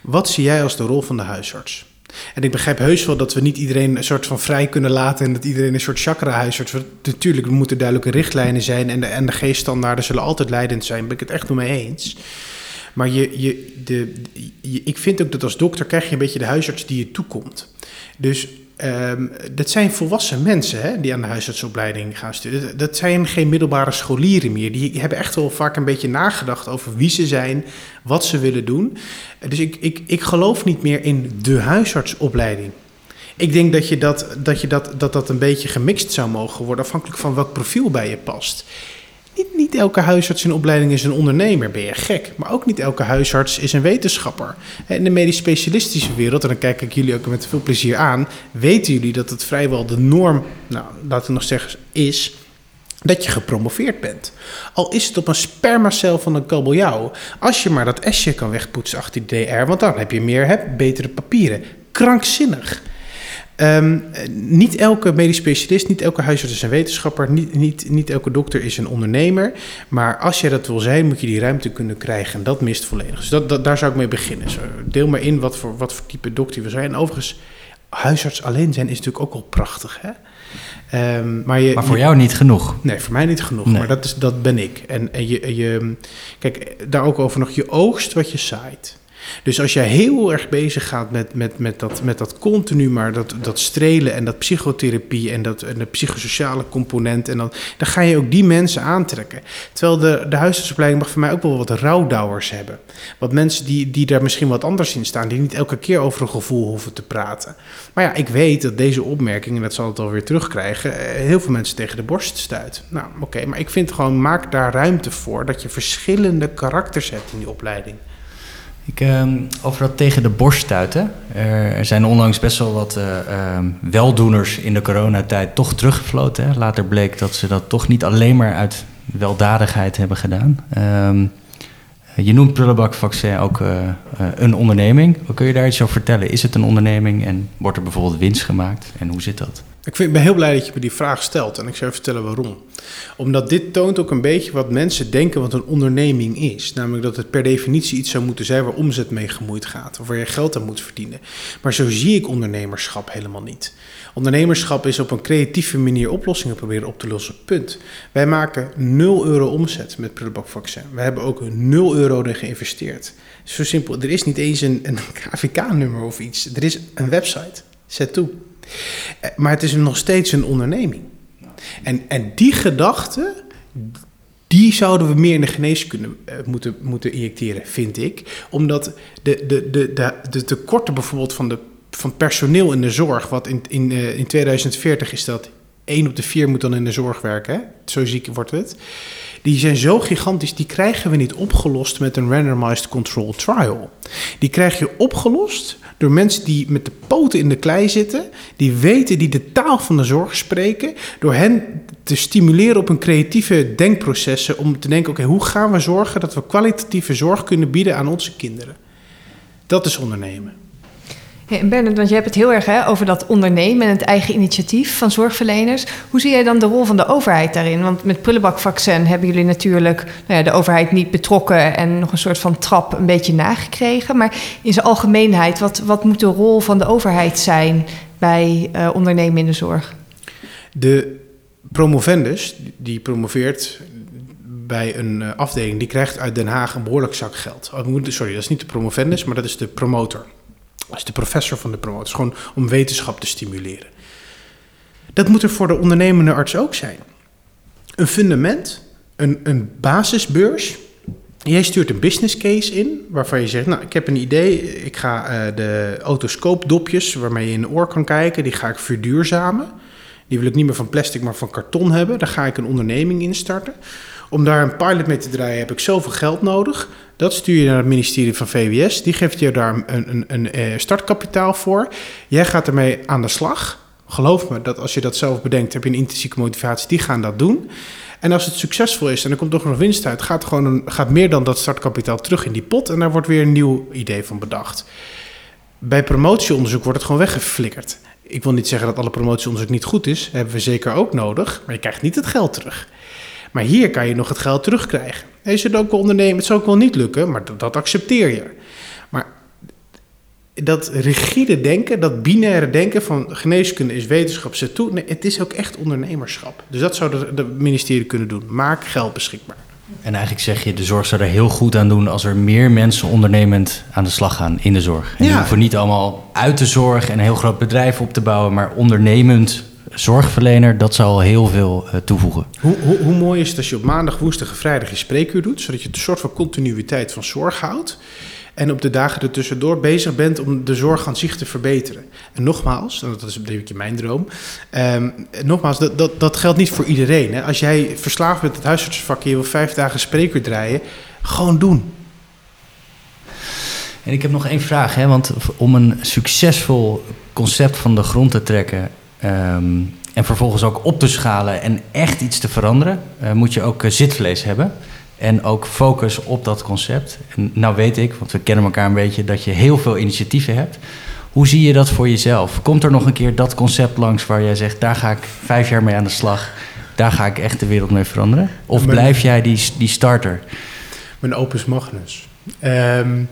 Wat zie jij als de rol van de huisarts? En ik begrijp heus wel dat we niet iedereen een soort van vrij kunnen laten en dat iedereen een soort chakra-huisarts. Natuurlijk, er moeten duidelijke richtlijnen zijn en de, en de G-standaarden zullen altijd leidend zijn. Daar ben ik het echt mee eens. Maar je, je, de, je, ik vind ook dat als dokter krijg je een beetje de huisarts die je toekomt. Dus um, dat zijn volwassen mensen hè, die aan de huisartsopleiding gaan studeren. Dat zijn geen middelbare scholieren meer. Die hebben echt wel vaak een beetje nagedacht over wie ze zijn, wat ze willen doen. Dus ik, ik, ik geloof niet meer in de huisartsopleiding. Ik denk dat, je dat, dat, je dat, dat dat een beetje gemixt zou mogen worden, afhankelijk van welk profiel bij je past. Niet, niet elke huisarts in opleiding is een ondernemer, ben je gek. Maar ook niet elke huisarts is een wetenschapper. In de medisch specialistische wereld, en dan kijk ik jullie ook met veel plezier aan, weten jullie dat het vrijwel de norm, nou, laten we nog zeggen, is dat je gepromoveerd bent. Al is het op een spermacel van een kabeljauw. Als je maar dat S'je kan wegpoetsen achter die DR, want dan heb je meer, heb, betere papieren. Krankzinnig. Um, niet elke medisch specialist, niet elke huisarts is een wetenschapper, niet, niet, niet elke dokter is een ondernemer. Maar als je dat wil zijn, moet je die ruimte kunnen krijgen. En dat mist volledig. Dus dat, dat daar zou ik mee beginnen. Zo, deel maar in wat voor, wat voor type dokter we zijn. En overigens, huisarts alleen zijn is natuurlijk ook wel prachtig. Hè? Um, maar, je, maar, voor jou niet genoeg? Nee, voor mij niet genoeg. Nee. Maar dat, is, dat ben ik. En, en je, je, kijk, daar ook over nog, je oogst wat je zaait. Dus als jij heel erg bezig gaat met, met, met, dat, met dat continu maar dat, dat strelen en dat psychotherapie en, dat, en de psychosociale component, en dan, dan ga je ook die mensen aantrekken. Terwijl de, de huisartsopleiding mag voor mij ook wel wat rouwdouwers hebben. Wat mensen die, die daar misschien wat anders in staan, die niet elke keer over een gevoel hoeven te praten. Maar ja, ik weet dat deze opmerking, en dat zal het alweer terugkrijgen, eh, heel veel mensen tegen de borst stuit. Nou, oké, maar ik vind gewoon, maak daar ruimte voor dat je verschillende karakters hebt in die opleiding. Ik, uh, over dat tegen de borst stuiten. Er zijn onlangs best wel wat uh, uh, weldoeners in de coronatijd toch teruggefloten. Hè. Later bleek dat ze dat toch niet alleen maar uit weldadigheid hebben gedaan. Ehm, je noemt Prullenbakvaccin ook uh, een onderneming. Wat kun je daar iets over vertellen? Is het een onderneming en wordt er bijvoorbeeld winst gemaakt? En hoe zit dat? Ik vind, ben heel blij dat je me die vraag stelt en ik zou vertellen waarom. Omdat dit toont ook een beetje wat mensen denken wat een onderneming is. Namelijk dat het per definitie iets zou moeten zijn waar omzet mee gemoeid gaat. Of waar je geld aan moet verdienen. Maar zo zie ik ondernemerschap helemaal niet. Ondernemerschap is op een creatieve manier oplossingen proberen op te lossen. Punt. Wij maken 0 euro omzet met Prullenbakvaccin. We hebben ook 0 euro erin geïnvesteerd. Zo simpel. Er is niet eens een, een KVK-nummer of iets. Er is een website. Zet toe. Eh, maar het is nog steeds een onderneming. En, en die gedachte, die zouden we meer in de geneeskunde uh, moeten, moeten injecteren, vind ik. Omdat de, de, de, de, de tekorten bijvoorbeeld van, de, van personeel in de zorg, wat in, in, uh, in 2040 is dat één op de vier moet dan in de zorg werken. Hè? Zo ziek wordt het. Die zijn zo gigantisch, die krijgen we niet opgelost met een randomized control trial. Die krijg je opgelost door mensen die met de poten in de klei zitten, die weten, die de taal van de zorg spreken, door hen te stimuleren op een creatieve denkprocessen om te denken, oké, hoe gaan we zorgen dat we kwalitatieve zorg kunnen bieden aan onze kinderen? Dat is ondernemen. En Bernard, want je hebt het heel erg hè, over dat ondernemen en het eigen initiatief van zorgverleners. Hoe zie jij dan de rol van de overheid daarin? Want met prullenbakvaccin hebben jullie natuurlijk nou ja, de overheid niet betrokken en nog een soort van trap een beetje nagekregen. Maar in zijn algemeenheid, wat, wat moet de rol van de overheid zijn bij uh, ondernemen in de zorg? De promovendus, die promoveert bij een uh, afdeling, die krijgt uit Den Haag een behoorlijk zak geld. Oh, sorry, dat is niet de promovendus, maar dat is de promotor. Is de professor van de promotor. Gewoon om wetenschap te stimuleren. Dat moet er voor de ondernemende arts ook zijn. Een fundament, een, een basisbeurs. Jij stuurt een business case in waarvan je zegt: Nou, ik heb een idee. Ik ga uh, de otoscoopdopjes waarmee je in de oor kan kijken, die ga ik verduurzamen. Die wil ik niet meer van plastic, maar van karton hebben. Daar ga ik een onderneming in starten. Om daar een pilot mee te draaien heb ik zoveel geld nodig. Dat stuur je naar het ministerie van VWS. Die geeft je daar een, een, een eh, startkapitaal voor. Jij gaat ermee aan de slag. Geloof me, dat als je dat zelf bedenkt, heb je een intrinsieke motivatie. Die gaan dat doen. En als het succesvol is en er komt toch nog winst uit, gaat, gewoon gaat meer dan dat startkapitaal terug in die pot. En daar wordt weer een nieuw idee van bedacht. Bij promotieonderzoek wordt het gewoon weggeflikkerd. Ik wil niet zeggen dat alle promotieonderzoek niet goed is. Hebben we zeker ook nodig. Maar je krijgt niet het geld terug. Maar hier kan je nog het geld terugkrijgen. Je zult ook wel ondernemen, het zal ook wel niet lukken, maar dat, dat accepteer je. Maar dat rigide denken, dat binaire denken van geneeskunde is wetenschap, zet toe. Nee, het is ook echt ondernemerschap. Dus dat zou de, de ministerie kunnen doen. Maak geld beschikbaar. En eigenlijk zeg je, de zorg zou er heel goed aan doen als er meer mensen ondernemend aan de slag gaan in de zorg. En ja. die hoeven niet allemaal uit de zorg en een heel groot bedrijf op te bouwen, maar ondernemend zorgverlener, dat zal heel veel uh, toevoegen. Hoe, hoe, hoe, mooi is het als je op maandag, woensdag en vrijdag je spreekuur doet, zodat je een soort van continuïteit van zorg houdt. En op de dagen ertussendoor bezig bent om de zorg aan zich te verbeteren. En nogmaals, en dat is een beetje mijn droom. Um, nogmaals, dat, dat, dat geldt niet voor iedereen. Hè. Als jij verslaafd bent het huisartsenvak en je wil vijf dagen spreekuur draaien, gewoon doen. En ik heb nog één vraag, hè, want om een succesvol concept van de grond te trekken Um, en vervolgens ook op te schalen en echt iets te veranderen, uh, moet je ook uh, zitvlees hebben. En ook focus op dat concept. En nou weet ik, want we kennen elkaar een beetje, dat je heel veel initiatieven hebt. Hoe zie je dat voor jezelf? Komt er nog een keer dat concept langs waar jij zegt, daar ga ik vijf jaar mee aan de slag. Daar ga ik echt de wereld mee veranderen? Of mijn, blijf jij die, die starter? Mijn opus magnus. Um,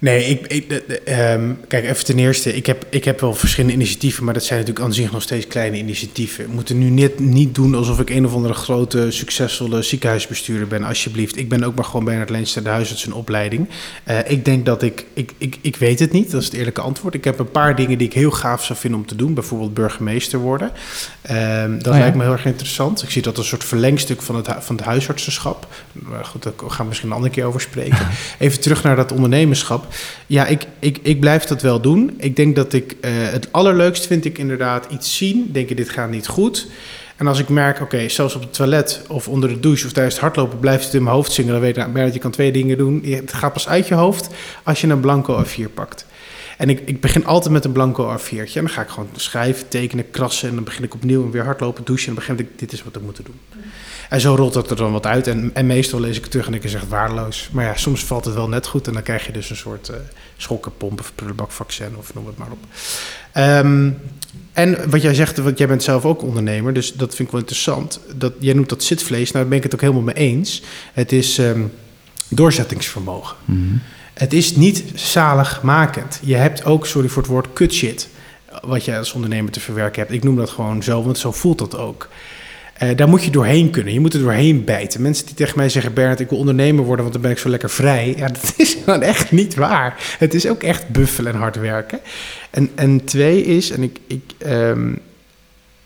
Nee, ik, ik um, kijk, even ten eerste, ik heb, ik heb wel verschillende initiatieven, maar dat zijn natuurlijk aan zich nog steeds kleine initiatieven. We moeten nu net niet doen alsof ik een of andere grote, succesvolle ziekenhuisbestuurder ben, alsjeblieft. Ik ben ook maar gewoon Bernard Leenster, de huisartsenopleiding. Uh, ik denk dat ik, ik, ik, ik weet het niet, dat is het eerlijke antwoord. Ik heb een paar dingen die ik heel gaaf zou vinden om te doen, bijvoorbeeld burgemeester worden. Um, dat oh ja? lijkt me heel erg interessant. Ik zie dat als een soort verlengstuk van het, van het huisartsenschap. Maar goed, daar gaan we misschien een andere keer over spreken. Even terug naar dat ondernemerschap. Ja, ik, ik, ik blijf dat wel doen. Ik denk dat ik uh, het allerleukst vind ik inderdaad iets zien. Denk je, dit gaat niet goed. En als ik merk, oké, zelfs op het toilet of onder de douche of tijdens het hardlopen blijft het in mijn hoofd zingen, dan weet ik nou, dat je kan twee dingen doen. Het gaat pas uit je hoofd als je een blanco A4 pakt. En ik, ik begin altijd met een blanco A4'tje. En dan ga ik gewoon schrijven, tekenen, krassen. En dan begin ik opnieuw en weer hardlopen, douchen. En dan begin ik, dit is wat ik moet doen. En zo rolt dat er dan wat uit. En, en meestal lees ik het terug en ik zeg waardeloos. Maar ja, soms valt het wel net goed. En dan krijg je dus een soort uh, schokkenpomp of prullenbakvaccin of noem het maar op. Um, en wat jij zegt, want jij bent zelf ook ondernemer, dus dat vind ik wel interessant. Dat, jij noemt dat zitvlees, nou daar ben ik het ook helemaal mee eens. Het is um, doorzettingsvermogen. Mm -hmm. Het is niet zaligmakend. Je hebt ook, sorry voor het woord, kut shit. Wat je als ondernemer te verwerken hebt. Ik noem dat gewoon zo, want zo voelt dat ook. Uh, daar moet je doorheen kunnen. Je moet er doorheen bijten. Mensen die tegen mij zeggen: Bernard, ik wil ondernemer worden, want dan ben ik zo lekker vrij. Ja, dat is gewoon echt niet waar. Het is ook echt buffelen en hard werken. En, en twee is, en ik, ik um,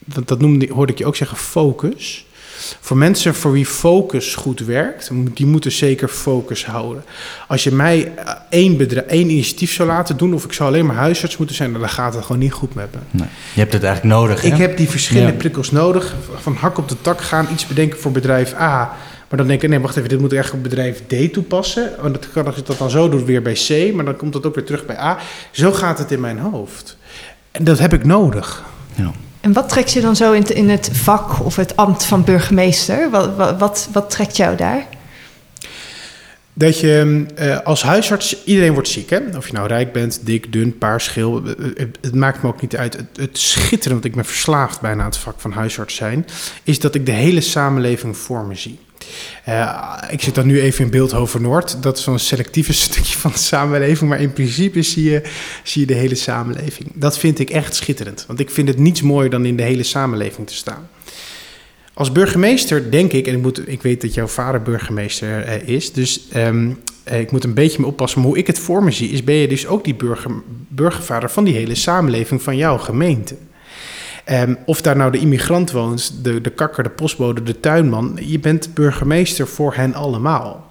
dat noemde, hoorde ik je ook zeggen, focus. Voor mensen voor wie focus goed werkt, die moeten zeker focus houden. Als je mij eh, één, bedrijf, één initiatief zou laten doen, of ik zou alleen maar huisarts moeten zijn, dan gaat het gewoon niet goed met me. Nee. Je hebt het eigenlijk nodig. Ik heb die verschillende prikkels nodig. Van hak op de tak gaan, iets bedenken voor bedrijf A. Maar dan denk ik, nee, wacht even, dit moet ik echt op bedrijf D toepassen. Want dat kan als ik dat dan zo doe, weer bij C, maar dan komt dat ook weer terug bij A. Zo gaat het in mijn hoofd. En dat heb ik nodig. Ja. En wat trekt je dan zo in, in het vak of het ambt van burgemeester? Wat, wat, wat, trekt jou daar? Dat je uh, als huisarts, iedereen wordt ziek. Hè? Of je nou rijk bent, dik, dun, paars, geel. Het, het maakt me ook niet uit. Het, het schitterend, want ik ben verslaafd bijna aan het vak van huisarts zijn, is dat ik de hele samenleving voor me zie. Uh, ik zit dan nu even in Beeldhoven Noord. Dat is zo'n selectieve stukje van de samenleving. Maar in principe zie je, zie je de hele samenleving. Dat vind ik echt schitterend. Want ik vind het niets mooier dan in de hele samenleving te staan. Als burgemeester denk ik, en ik, moet, ik weet dat jouw vader burgemeester uh, is, dus um, uh, ik moet een beetje me oppassen. Maar hoe ik het voor me zie, is ben je dus ook die burger, burgervader van die hele samenleving van jouw gemeente. Um, of daar nou de immigrant woont, de, de kakker, de postbode, de tuinman. Je bent burgemeester voor hen allemaal.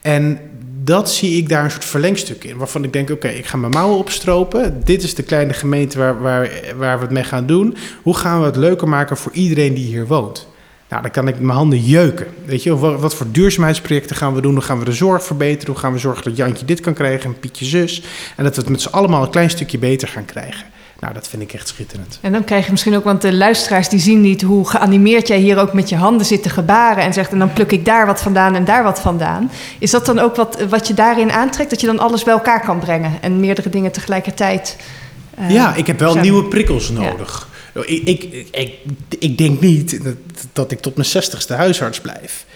En dat zie ik daar een soort verlengstuk in. Waarvan ik denk, oké, ik ga mijn mouwen opstropen. Dit is de kleine gemeente waar, waar, waar we het mee gaan doen. Hoe gaan we het leuker maken voor iedereen die hier woont? Nou, dan kan ik mijn handen jeuken. Weet je, wat, wat voor duurzaamheidsprojecten gaan we doen? Hoe gaan we de zorg verbeteren? Hoe gaan we zorgen dat Jantje dit kan krijgen en Pietje zus? En dat we het met z'n allemaal een klein stukje beter gaan krijgen. Nou, dat vind ik echt schitterend. En dan krijg je misschien ook, want de luisteraars die zien niet hoe geanimeerd jij hier ook met je handen zit te gebaren en zegt en dan pluk ik daar wat vandaan en daar wat vandaan. Is dat dan ook wat, wat je daarin aantrekt, dat je dan alles bij elkaar kan brengen en meerdere dingen tegelijkertijd? Uh, ja, ik heb wel zijn... nieuwe prikkels nodig. Ja. Ik, ik, ik, ik, denk niet dat, dat ik tot mijn zestigste huisarts blijf.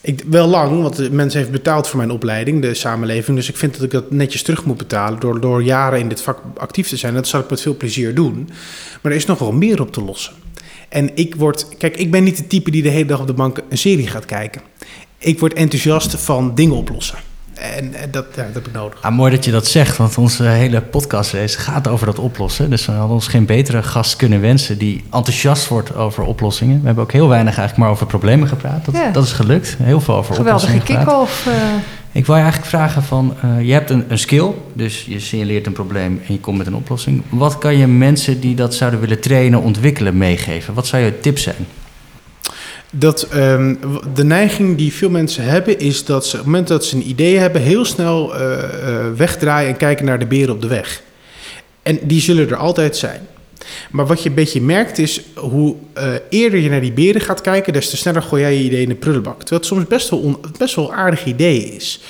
Ik, wel lang, want de mensen heeft betaald voor mijn opleiding, de samenleving. Dus ik vind dat ik dat netjes terug moet betalen door, door jaren in dit vak actief te zijn. Dat zal ik met veel plezier doen. Maar er is nog wel meer op te lossen. En ik word, kijk, ik ben niet de type die de hele dag op de bank een serie gaat kijken. Ik word enthousiast van dingen oplossen. En, en dat, ja, dat heb ik nodig. Ah, mooi dat je dat zegt, want onze hele podcastrace gaat over dat oplossen. Dus we hadden ons geen betere gast kunnen wensen die enthousiast wordt over oplossingen. We hebben ook heel weinig eigenlijk maar over problemen gepraat. Dat, ja. dat is gelukt. Heel veel over Geweldige oplossingen kick-off. Uh... Ik wil je eigenlijk vragen van, uh, je hebt een, een skill, dus je signaleert een probleem en je komt met een oplossing. Wat kan je mensen die dat zouden willen trainen, ontwikkelen, meegeven? Wat zou je tip zijn? Dat um, de neiging die veel mensen hebben, is dat ze op het moment dat ze een idee hebben, heel snel uh, uh, wegdraaien en kijken naar de beren op de weg. En die zullen er altijd zijn. Maar wat je een beetje merkt is, hoe uh, eerder je naar die beren gaat kijken, des te sneller gooi jij je idee in de prullenbak. Terwijl het soms best wel, best wel een aardig idee is.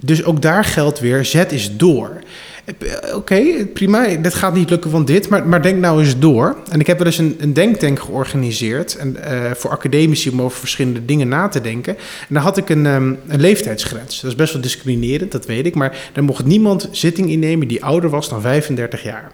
Dus ook daar geldt weer, zet is door. Oké, okay, prima, dat gaat niet lukken van dit, maar, maar denk nou eens door. En ik heb wel eens een, een denktank georganiseerd en, uh, voor academici om over verschillende dingen na te denken. En daar had ik een, um, een leeftijdsgrens. Dat is best wel discriminerend, dat weet ik, maar daar mocht niemand zitting innemen die ouder was dan 35 jaar.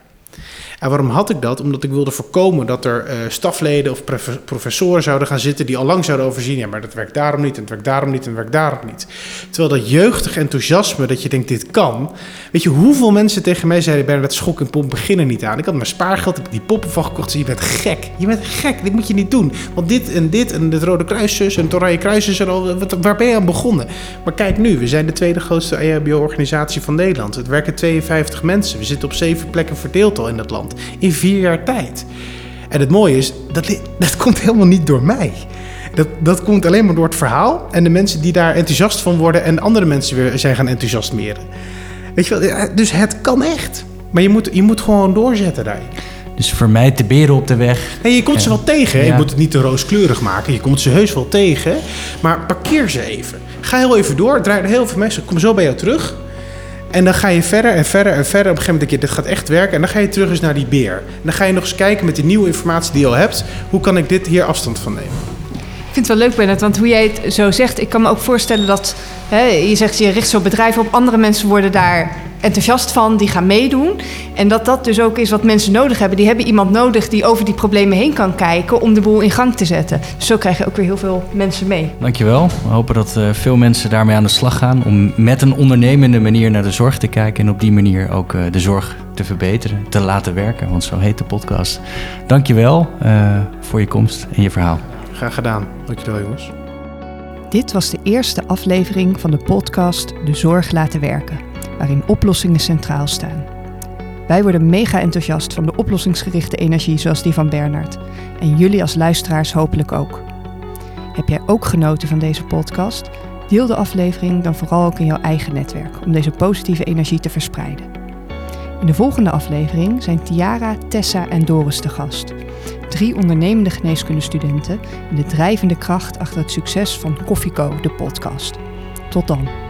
En waarom had ik dat? Omdat ik wilde voorkomen dat er uh, stafleden of professoren zouden gaan zitten die al lang zouden overzien. Ja, maar dat werkt daarom niet en het werkt daarom niet en het werkt daarom niet. Terwijl dat jeugdig enthousiasme, dat je denkt dit kan. Weet je hoeveel mensen tegen mij zeiden, Bernard, schok en pomp beginnen niet aan. Ik had mijn spaargeld, heb ik die poppen van gekocht. Je bent gek. Je bent gek. Dit moet je niet doen. Want dit en dit en het Rode Kruiszus en het Oranje Kruiszus en al. Wat, waar ben je aan begonnen? Maar kijk nu, we zijn de tweede grootste EHBO-organisatie van Nederland. Het werken 52 mensen. We zitten op zeven plekken verdeeld al in dat land in vier jaar tijd. En het mooie is, dat, dat komt helemaal niet door mij. Dat, dat komt alleen maar door het verhaal en de mensen die daar enthousiast van worden en andere mensen weer zijn gaan enthousiasmeren. Weet je wel, dus het kan echt. Maar je moet, je moet gewoon doorzetten daar. Dus vermijd de beren op de weg. Nee, je komt ze wel tegen. Ja. Je moet het niet te rooskleurig maken. Je komt ze heus wel tegen. Maar parkeer ze even. Ga heel even door. Draai er heel veel mensen. Kom zo bij jou terug. En dan ga je verder en verder en verder. Op een gegeven moment denk je, dit gaat echt werken. En dan ga je terug eens naar die beer. En dan ga je nog eens kijken met die nieuwe informatie die je al hebt. Hoe kan ik dit hier afstand van nemen? Ik vind het wel leuk, Bennett, want hoe jij het zo zegt... ik kan me ook voorstellen dat... Hè, je zegt, je richt zo bedrijven op. Andere mensen worden daar enthousiast van, die gaan meedoen. En dat dat dus ook is wat mensen nodig hebben. Die hebben iemand nodig die over die problemen heen kan kijken... om de boel in gang te zetten. Dus zo krijg je ook weer heel veel mensen mee. Dankjewel. We hopen dat uh, veel mensen daarmee aan de slag gaan... om met een ondernemende manier naar de zorg te kijken... en op die manier ook uh, de zorg te verbeteren, te laten werken. Want zo heet de podcast. Dankjewel uh, voor je komst en je verhaal. Graag gedaan. Dankjewel jongens. Dit was de eerste aflevering van de podcast De Zorg Laten Werken, waarin oplossingen centraal staan. Wij worden mega enthousiast van de oplossingsgerichte energie zoals die van Bernard. En jullie als luisteraars hopelijk ook. Heb jij ook genoten van deze podcast? Deel de aflevering dan vooral ook in jouw eigen netwerk om deze positieve energie te verspreiden. In de volgende aflevering zijn Tiara, Tessa en Doris te gast. Drie ondernemende geneeskundestudenten en de drijvende kracht achter het succes van Koffieco, de podcast. Tot dan.